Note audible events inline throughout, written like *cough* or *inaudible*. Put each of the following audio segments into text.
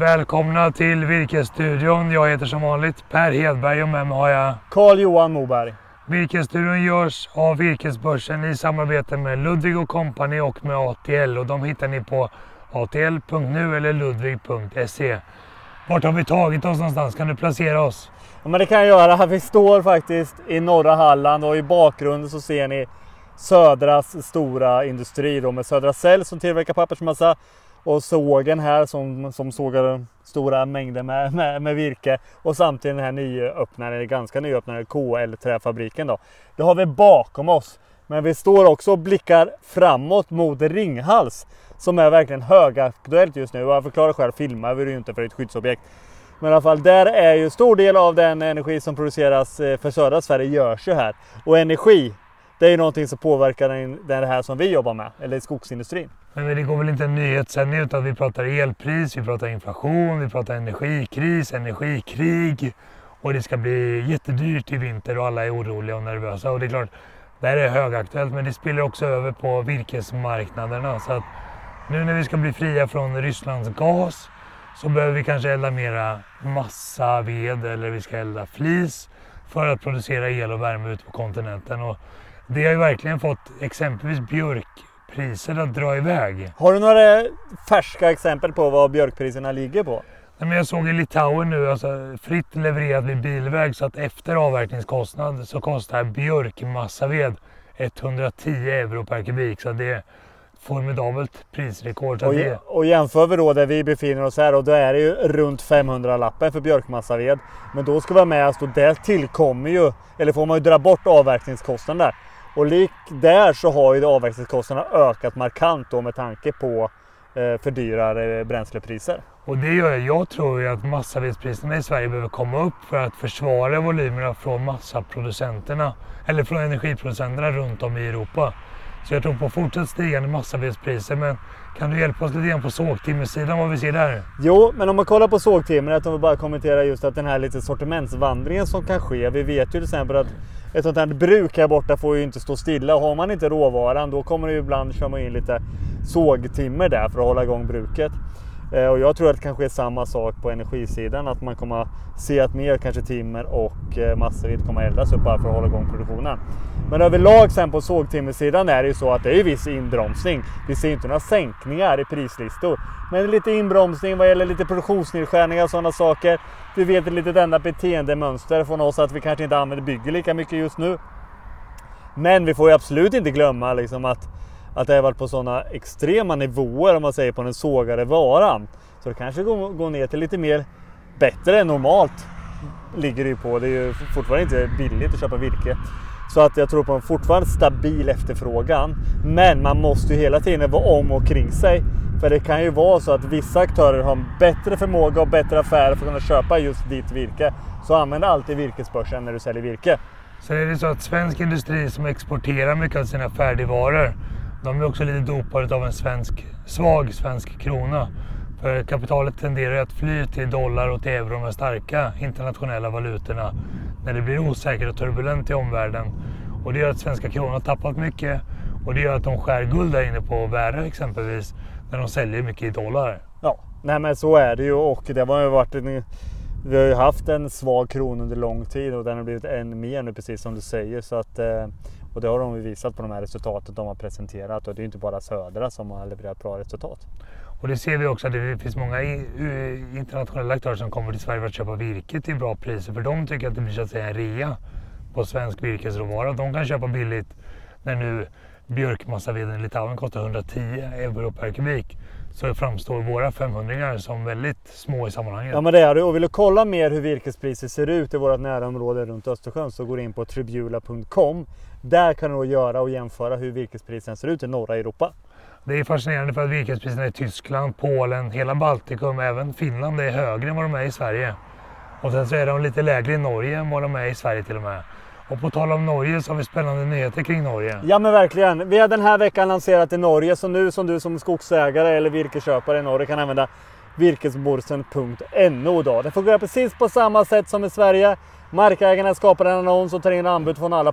Välkomna till Virkesstudion. Jag heter som vanligt Per Hedberg och med mig har jag Carl-Johan Moberg. Virkesstudion görs av Virkesbörsen i samarbete med Ludvig Company och med ATL och de hittar ni på atl.nu eller ludvig.se. Vart har vi tagit oss någonstans? Kan du placera oss? Ja, men det kan jag göra. Vi står faktiskt i norra Halland och i bakgrunden så ser ni Södras stora industri då med Södra Cell som tillverkar pappersmassa och sågen här som, som sågar stora mängder med, med, med virke och samtidigt den här nyöppnade, ganska nyöppnade KL träfabriken då. Det har vi bakom oss. Men vi står också och blickar framåt mot Ringhals som är verkligen högaktuellt just nu. Och jag förklarar själv, filmar vi det ju inte för ett skyddsobjekt. Men i alla fall, där är ju stor del av den energi som produceras eh, för södra Sverige görs ju här. Och energi, det är ju någonting som påverkar det här som vi jobbar med, eller skogsindustrin. Men det går väl inte en nyhetssändning utan vi pratar elpris, vi pratar inflation, vi pratar energikris, energikrig. Och det ska bli jättedyrt i vinter och alla är oroliga och nervösa. Och det är klart, det här är högaktuellt men det spiller också över på virkesmarknaderna. Så att nu när vi ska bli fria från Rysslands gas så behöver vi kanske elda mera massa ved eller vi ska elda flis för att producera el och värme ute på kontinenten. Och det har ju verkligen fått exempelvis björkpriser att dra iväg. Har du några färska exempel på vad björkpriserna ligger på? Nej, men jag såg i Litauen nu, alltså, fritt levererat vid bilväg så att efter avverkningskostnad så kostar björkmassaved 110 euro per kubik. Så det är formidabelt prisrekord. Och, det... och jämför vi då där vi befinner oss här och då är det ju runt 500 lappen för björkmassaved. Men då ska vi ha med oss, då det tillkommer ju, eller får man ju dra bort avverkningskostnaden där. Och lik där så har ju avverkningskostnaderna ökat markant då med tanke på eh, fördyrade bränslepriser. Och det gör jag. Jag tror ju att massavedspriserna i Sverige behöver komma upp för att försvara volymerna från massaproducenterna eller från energiproducenterna runt om i Europa. Så jag tror på fortsatt stigande massavedspriser. Men kan du hjälpa oss lite grann på sågtimmersidan vad vi ser där? Jo, men om man kollar på sågtimret, om vi bara kommenterar just att den här lite sortimentsvandringen som kan ske. Vi vet ju till exempel att ett sånt här bruk här borta får ju inte stå stilla. och Har man inte råvaran då kommer det ju ibland köra in lite sågtimmer där för att hålla igång bruket. Eh, och jag tror att det kanske är samma sak på energisidan, att man kommer se att mer kanske timmer och eh, massaved kommer eldas upp bara för att hålla igång produktionen. Men överlag sen på sågtimmersidan är det ju så att det är viss inbromsning. Vi ser inte några sänkningar i prislistor. Men lite inbromsning vad gäller lite produktionsnedskärningar och sådana saker. Vi vet ett litet ändrat beteendemönster från oss att vi kanske inte använder bygger lika mycket just nu. Men vi får ju absolut inte glömma liksom att att det har varit på sådana extrema nivåer om man säger på den sågade varan. Så det kanske går, går ner till lite mer bättre än normalt. Ligger det ju på. Det är ju fortfarande inte billigt att köpa virke. Så att jag tror på en fortfarande stabil efterfrågan. Men man måste ju hela tiden vara om och kring sig. För det kan ju vara så att vissa aktörer har en bättre förmåga och bättre affärer för att kunna köpa just ditt virke. Så använd alltid virkesbörsen när du säljer virke. Så är det så att svensk industri som exporterar mycket av sina färdigvaror de är också lite dopade av en svensk, svag svensk krona. För kapitalet tenderar att fly till dollar och till euro, de starka internationella valutorna, när det blir osäkert och turbulent i omvärlden. Och det gör att svenska kronan har tappat mycket och det gör att de skär guld där inne på Värö exempelvis, när de säljer mycket i dollar. Ja, nej men så är det ju och det har ju varit en vi har ju haft en svag krona under lång tid och den har blivit än mer nu precis som du säger. Så att, eh, och det har de visat på de här resultaten de har presenterat och det är inte bara Södra som har levererat bra resultat. Och det ser vi också att det finns många internationella aktörer som kommer till Sverige för att köpa virke till bra priser. För de tycker att det blir så att säga en rea på svensk virkesråvara. De kan köpa billigt när nu björkmassaveden i Litauen kostar 110 euro per kubik så framstår våra 500 som väldigt små i sammanhanget. Ja men det är det och vill du kolla mer hur virkespriser ser ut i vårt närområde runt Östersjön så går du in på tribula.com. Där kan du göra och jämföra hur virkespriserna ser ut i norra Europa. Det är fascinerande för att virkespriserna i Tyskland, Polen, hela Baltikum, även Finland är högre än vad de är i Sverige. Och sen så är de lite lägre i Norge än vad de är i Sverige till och med. Och på tal om Norge så har vi spännande nyheter kring Norge. Ja men verkligen. Vi har den här veckan lanserat i Norge så nu som du som skogsägare eller virkesköpare i Norge kan använda virkesborsen.no. Det fungerar precis på samma sätt som i Sverige. Markägarna skapar en annons och tar in anbud från alla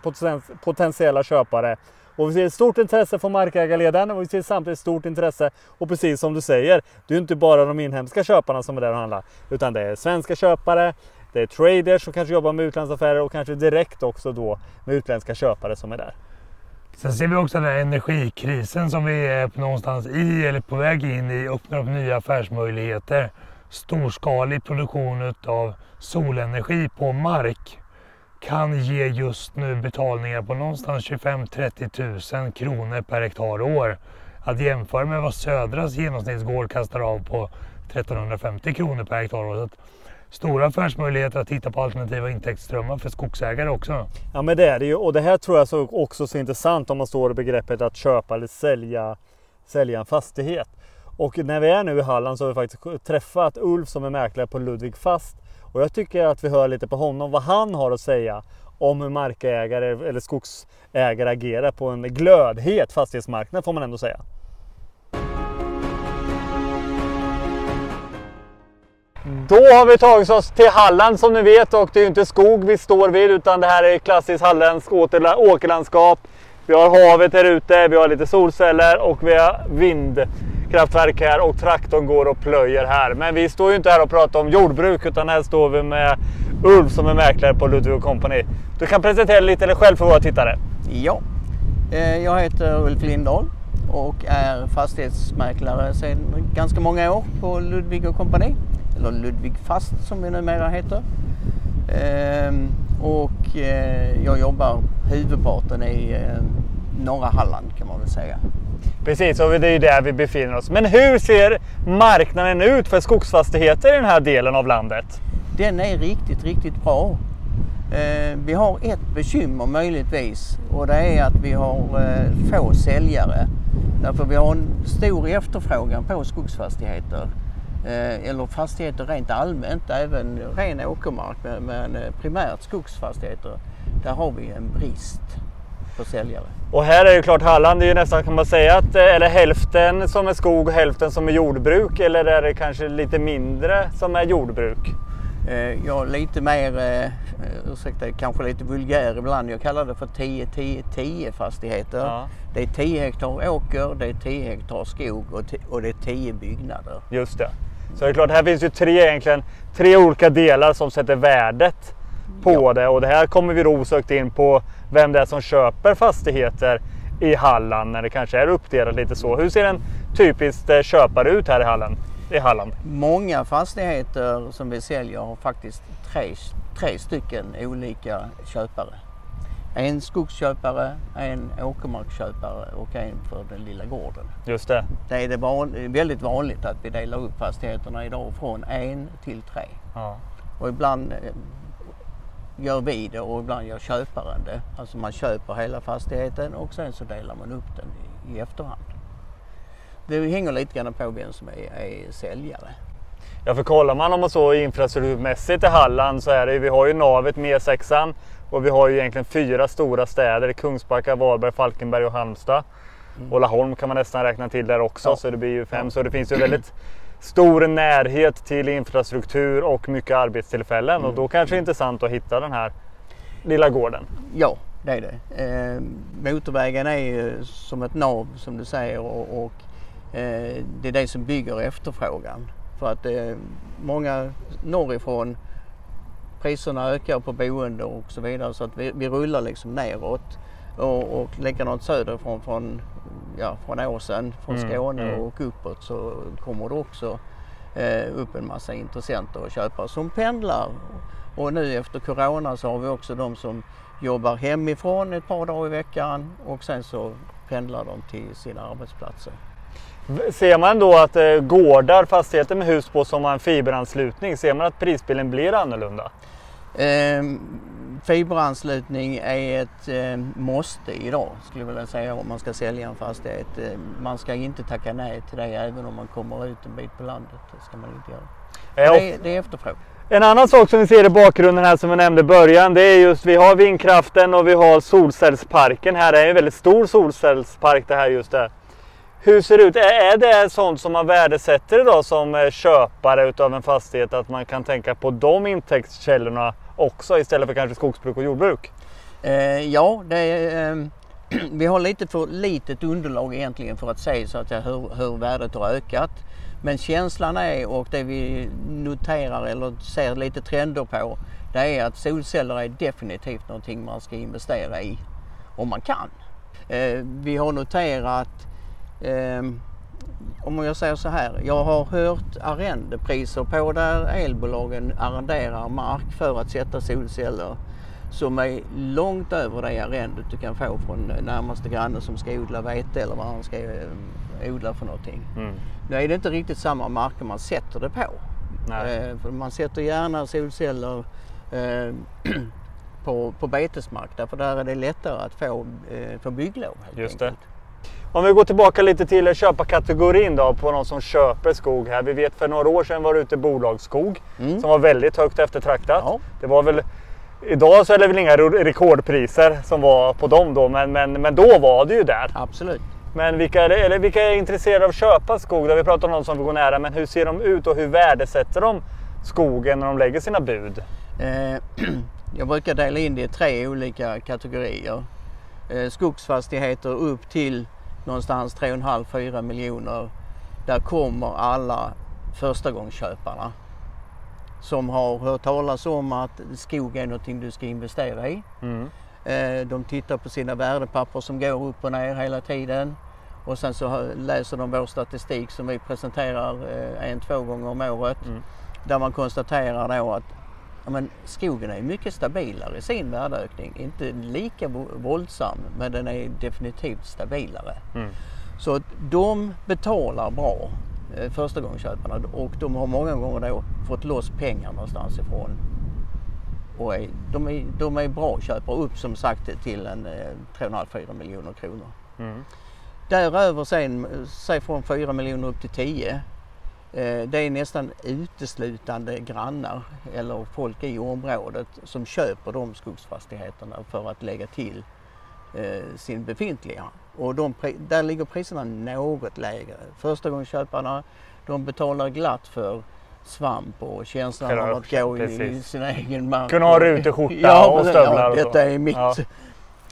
potentiella köpare. Och vi ser ett stort intresse från markägarleden och vi ser samtidigt stort intresse. Och precis som du säger, det är inte bara de inhemska köparna som är där och handlar. Utan det är svenska köpare, det är traders som kanske jobbar med utlandsaffärer och kanske direkt också då med utländska köpare som är där. Sen ser vi också den här energikrisen som vi är någonstans i eller på väg in i öppnar upp nya affärsmöjligheter. Storskalig produktion av solenergi på mark kan ge just nu betalningar på någonstans 25-30 000 kronor per hektar och år. Att jämföra med vad Södras genomsnittsgård kastar av på 1350 kronor per hektar år. Stora affärsmöjligheter att titta på alternativa intäktsströmmar för skogsägare också. Ja men det är det ju och det här tror jag också också så intressant om man står i begreppet att köpa eller sälja, sälja en fastighet. Och när vi är nu i Halland så har vi faktiskt träffat Ulf som är mäklare på Ludvig Fast och jag tycker att vi hör lite på honom vad han har att säga om hur markägare eller skogsägare agerar på en glödhet fastighetsmarknad får man ändå säga. Mm. Då har vi tagit oss till Halland som ni vet och det är ju inte skog vi står vid utan det här är klassiskt halländskt åkerlandskap. Vi har havet här ute, vi har lite solceller och vi har vindkraftverk här och traktorn går och plöjer här. Men vi står ju inte här och pratar om jordbruk utan här står vi med Ulf som är mäklare på Ludvig Company. Du kan presentera lite dig själv för våra tittare. Ja, eh, jag heter Ulf Lindahl och är fastighetsmäklare sedan ganska många år på Ludvig Company eller Ludvig Fast som vi numera heter. Ehm, och eh, jag jobbar huvudparten i eh, norra Halland kan man väl säga. Precis, och det är ju där vi befinner oss. Men hur ser marknaden ut för skogsfastigheter i den här delen av landet? Den är riktigt, riktigt bra. Eh, vi har ett bekymmer möjligtvis och det är att vi har få säljare. Därför vi har en stor efterfrågan på skogsfastigheter. Eh, eller fastigheter rent allmänt, även ren åkermark men eh, primärt skogsfastigheter. Där har vi en brist på säljare. Och här är det klart Halland, det är ju nästan kan man säga att är det hälften som är skog och hälften som är jordbruk eller är det kanske lite mindre som är jordbruk? Eh, ja, lite mer, eh, ursäkta, kanske lite vulgär ibland. Jag kallar det för 10-10-10 fastigheter. Ja. Det är 10 hektar åker, det är 10 hektar skog och, och det är 10 byggnader. Just det. Så det är klart, här finns ju tre, egentligen, tre olika delar som sätter värdet på ja. det. Och det här kommer vi då osökt in på vem det är som köper fastigheter i Halland när det kanske är uppdelat lite så. Hur ser en typisk eh, köpare ut här i Halland? I Halland? Många fastigheter som vi säljer har faktiskt tre, tre stycken olika köpare. En skogsköpare, en åkermarksköpare och en för den lilla gården. Just det. Det är det van, väldigt vanligt att vi delar upp fastigheterna idag från en till tre. Ja. Och ibland eh, gör vi det och ibland gör köparen det. Alltså man köper hela fastigheten och sen så delar man upp den i, i efterhand. Det hänger lite grann på vem som är, är säljare. Ja, för kollar man om man så infrastrukturmässigt i Halland så är det vi har ju navet med sexan och vi har ju egentligen fyra stora städer. Kungsbacka, Varberg, Falkenberg och Halmstad. Mm. Och Laholm kan man nästan räkna till där också, ja. så det blir ju fem. Så det finns ju väldigt stor närhet till infrastruktur och mycket arbetstillfällen. Mm. Och då kanske det är intressant att hitta den här lilla gården. Ja, det är det. Eh, motorvägen är ju som ett nav som du säger och, och eh, det är det som bygger efterfrågan. För att eh, många norrifrån priserna ökar på boende och så vidare så att vi, vi rullar liksom neråt. Och, och likadant söderifrån från, ja, från Åsen, från mm, Skåne mm. och uppåt så kommer det också eh, upp en massa intressenter och köpare som pendlar. Och nu efter Corona så har vi också de som jobbar hemifrån ett par dagar i veckan och sen så pendlar de till sina arbetsplatser. Ser man då att eh, gårdar, fastigheter med hus på som har en fiberanslutning, ser man att prisbilden blir annorlunda? Eh, fiberanslutning är ett eh, måste idag skulle jag vilja säga om man ska sälja en fastighet. Eh, man ska inte tacka nej till det även om man kommer ut en bit på landet. Det ska man inte göra. Ja. Det, det är efterfrågan. En annan sak som vi ser i bakgrunden här som jag nämnde i början det är just vi har vindkraften och vi har solcellsparken här. Det är en väldigt stor solcellspark det här just där. Hur ser det ut? Är det sånt som man värdesätter idag som eh, köpare utav en fastighet? Att man kan tänka på de intäktskällorna också istället för kanske skogsbruk och jordbruk? Eh, ja, det är, eh, *clears throat* vi har lite för litet underlag egentligen för att se så att jag, hur, hur värdet har ökat. Men känslan är och det vi noterar eller ser lite trender på det är att solceller är definitivt någonting man ska investera i om man kan. Eh, vi har noterat om jag säger så här, jag har hört arrendepriser på där elbolagen arrenderar mark för att sätta solceller som är långt över det arrendet du kan få från närmaste granne som ska odla vete eller vad han ska eh, odla för någonting. Mm. Nu är det inte riktigt samma marker man sätter det på. Eh, man sätter gärna solceller eh, *clears throat* på, på betesmark därför där är det lättare att få, eh, få bygglov. Just enkelt. det. Om vi går tillbaka lite till köparkategorin då på någon som köper skog här. Vi vet för några år sedan var det ute bolagsskog mm. som var väldigt högt eftertraktat. Ja. Det var väl Idag så är det väl inga rekordpriser som var på dem då, men, men, men då var det ju där. Absolut. Men vilka är, det, eller vilka är intresserade av att köpa skog? Då vi pratar om någon som vill gå nära, men hur ser de ut och hur värdesätter de skogen när de lägger sina bud? Eh, *clears throat* jag brukar dela in det i tre olika kategorier. Eh, skogsfastigheter upp till någonstans 3,5-4 miljoner. Där kommer alla förstagångsköparna som har hört talas om att skog är någonting du ska investera i. Mm. Eh, de tittar på sina värdepapper som går upp och ner hela tiden. Och sen så läser de vår statistik som vi presenterar eh, en, två gånger om året. Mm. Där man konstaterar då att ja, men skogen är mycket stabilare i sin värdeökning. Inte lika våldsam men den är definitivt stabilare. Mm. Så de betalar bra eh, förstagångsköparna och de har många gånger då fått loss pengar någonstans ifrån. Och är, de, är, de är bra köpare upp som sagt till en eh, 3,5-4 miljoner kronor. Mm. Däröver sen, säg från 4 miljoner upp till 10 Eh, det är nästan uteslutande grannar eller folk i området som köper de skogsfastigheterna för att lägga till eh, sin befintliga. Och de, där ligger priserna något lägre. Förstagångsköparna de betalar glatt för svamp och känslan av att gå i, i sin egen mark. Kunna ha ruteskjorta ja, och stövlar ja, detta är mitt. Ja.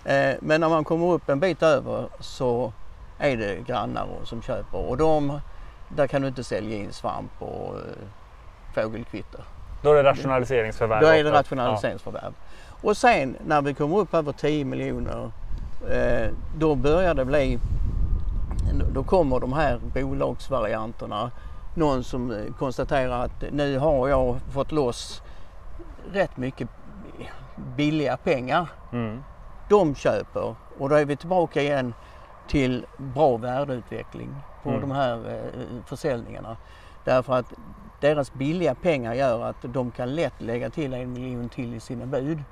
Eh, men när man kommer upp en bit över så är det grannar som köper och de där kan du inte sälja in svamp och eh, fågelkvitter. Då är det rationaliseringsförvärv? Då är det rationaliseringsförvärv. Ja. Och sen när vi kommer upp över 10 miljoner eh, då börjar det bli, då kommer de här bolagsvarianterna. Någon som eh, konstaterar att nu har jag fått loss rätt mycket billiga pengar. Mm. De köper och då är vi tillbaka igen till bra värdeutveckling på mm. de här eh, försäljningarna. Därför att deras billiga pengar gör att de kan lätt lägga till en miljon till i sina bud. Mm.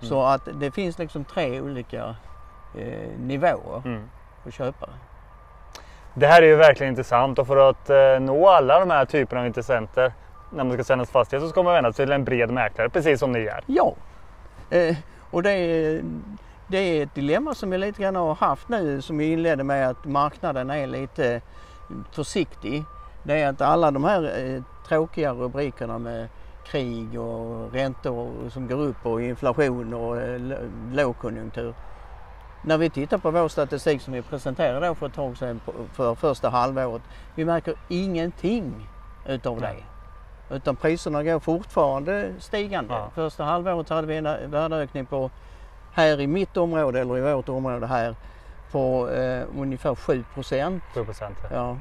Så att det finns liksom tre olika eh, nivåer mm. på köpare. Det här är ju verkligen intressant och för att eh, nå alla de här typerna av intressenter när man ska sälja fastighet så ska man vända sig till en bred mäklare precis som ni är. Ja, eh, och det är det är ett dilemma som vi lite grann har haft nu som vi inledde med att marknaden är lite försiktig. Det är att alla de här eh, tråkiga rubrikerna med krig och räntor som går upp och inflation och eh, lågkonjunktur. När vi tittar på vår statistik som vi presenterade för ett tag sedan för första halvåret. Vi märker ingenting utav det. Utan priserna går fortfarande stigande. Ja. Första halvåret hade vi en värdeökning på här i mitt område eller i vårt område här på eh, ungefär 7 procent. 7 procent ja.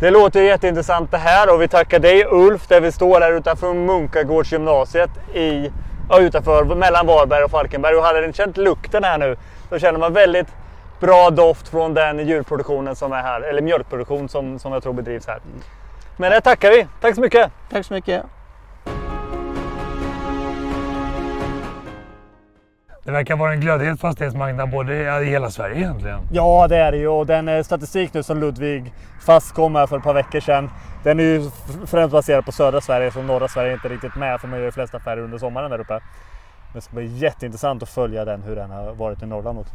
Det låter jätteintressant det här och vi tackar dig Ulf där vi står här utanför Munkagårdsgymnasiet i, ja, utanför mellan Varberg och Falkenberg. Och hade ni känt lukten här nu så känner man väldigt bra doft från den djurproduktionen som är här, eller mjölkproduktion som, som jag tror bedrivs här. Men det tackar vi. Tack så mycket! Tack så mycket! Det verkar vara en glödhet fastighetsmarknad både i hela Sverige egentligen. Ja, det är det ju. Och den eh, statistik nu som Ludvig Fast kom med för ett par veckor sedan. Den är ju främst baserad på södra Sverige, så norra Sverige är inte riktigt med för man gör de flesta affärer under sommaren där uppe. Det ska bli jätteintressant att följa den, hur den har varit i Norrland också.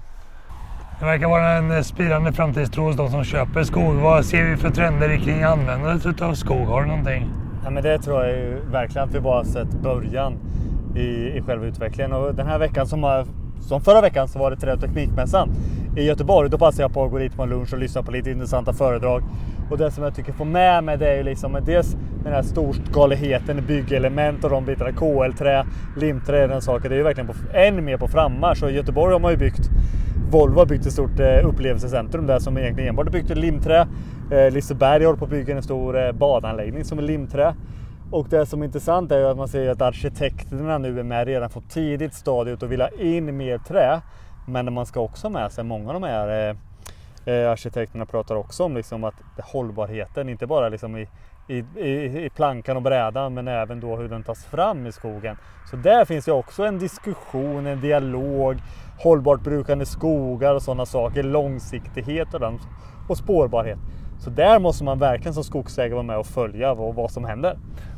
Det verkar vara en eh, spirande framtidstro hos de som köper skog. Vad ser vi för trender kring användandet av skog? Har du någonting? Ja, men det tror jag ju verkligen att vi bara sett början i, i själva utvecklingen. Och den här veckan som har som förra veckan så var det Trä och teknikmässan i Göteborg. Då passade jag på att gå dit på en lunch och lyssna på lite intressanta föredrag. Och det som jag tycker får med mig det är ju liksom dels den här storskaligheten i byggelement och de bitarna. KL-trä, limträ och den saken. Det är ju verkligen på, än mer på frammarsch. Och i Göteborg har man ju byggt Volvo har byggt ett stort eh, upplevelsecentrum där som egentligen enbart är byggt i limträ. Eh, Liseberg håller på att bygga en stor eh, badanläggning som är limträ. Och det som är intressant är ju att man ser att arkitekterna nu är med redan från tidigt stadiet och vill ha in mer trä. Men man ska också ha med sig, många av de här eh, eh, arkitekterna pratar också om liksom att hållbarheten, inte bara liksom i, i, i, i plankan och brädan men även då hur den tas fram i skogen. Så där finns ju också en diskussion, en dialog, hållbart brukande skogar och sådana saker, långsiktighet och, den, och spårbarhet. Så där måste man verkligen som skogsägare vara med och följa vad, vad som händer.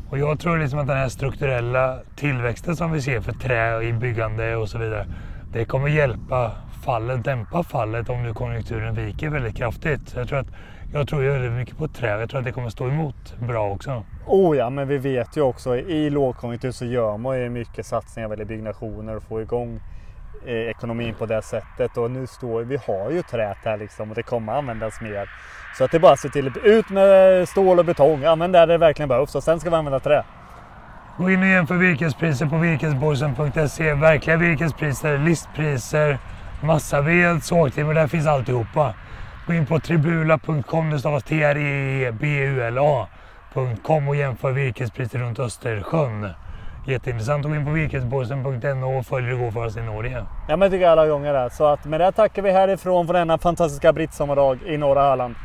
Och jag tror liksom att den här strukturella tillväxten som vi ser för trä i byggande och så vidare. Det kommer hjälpa fallet, dämpa fallet om nu konjunkturen viker väldigt kraftigt. Jag tror, att, jag tror väldigt mycket på trä. Jag tror att det kommer stå emot bra också. Oh ja, men vi vet ju också i lågkonjunktur så gör man ju mycket satsningar vad byggnationer och få igång Eh, ekonomin på det sättet. Och nu står vi har ju trät här liksom och det kommer användas mer. Så att det är bara att se till ut med stål och betong, använd där det verkligen behövs och sen ska vi använda trä. Gå in och jämför virkespriser på virkesborsen.se. Verkliga virkespriser, listpriser, massaved, sågtimmer, där finns alltihopa. Gå in på tribula.com, det stavas T-R-E-B-U-L-A.com och jämför virkespriser runt Östersjön. Jätteintressant att gå in på virkesbossen.no och följ hur det går för oss i Norge. Ja men det tycker jag alla gånger. Så att med det tackar vi härifrån för denna fantastiska brittsommardag i norra Halland.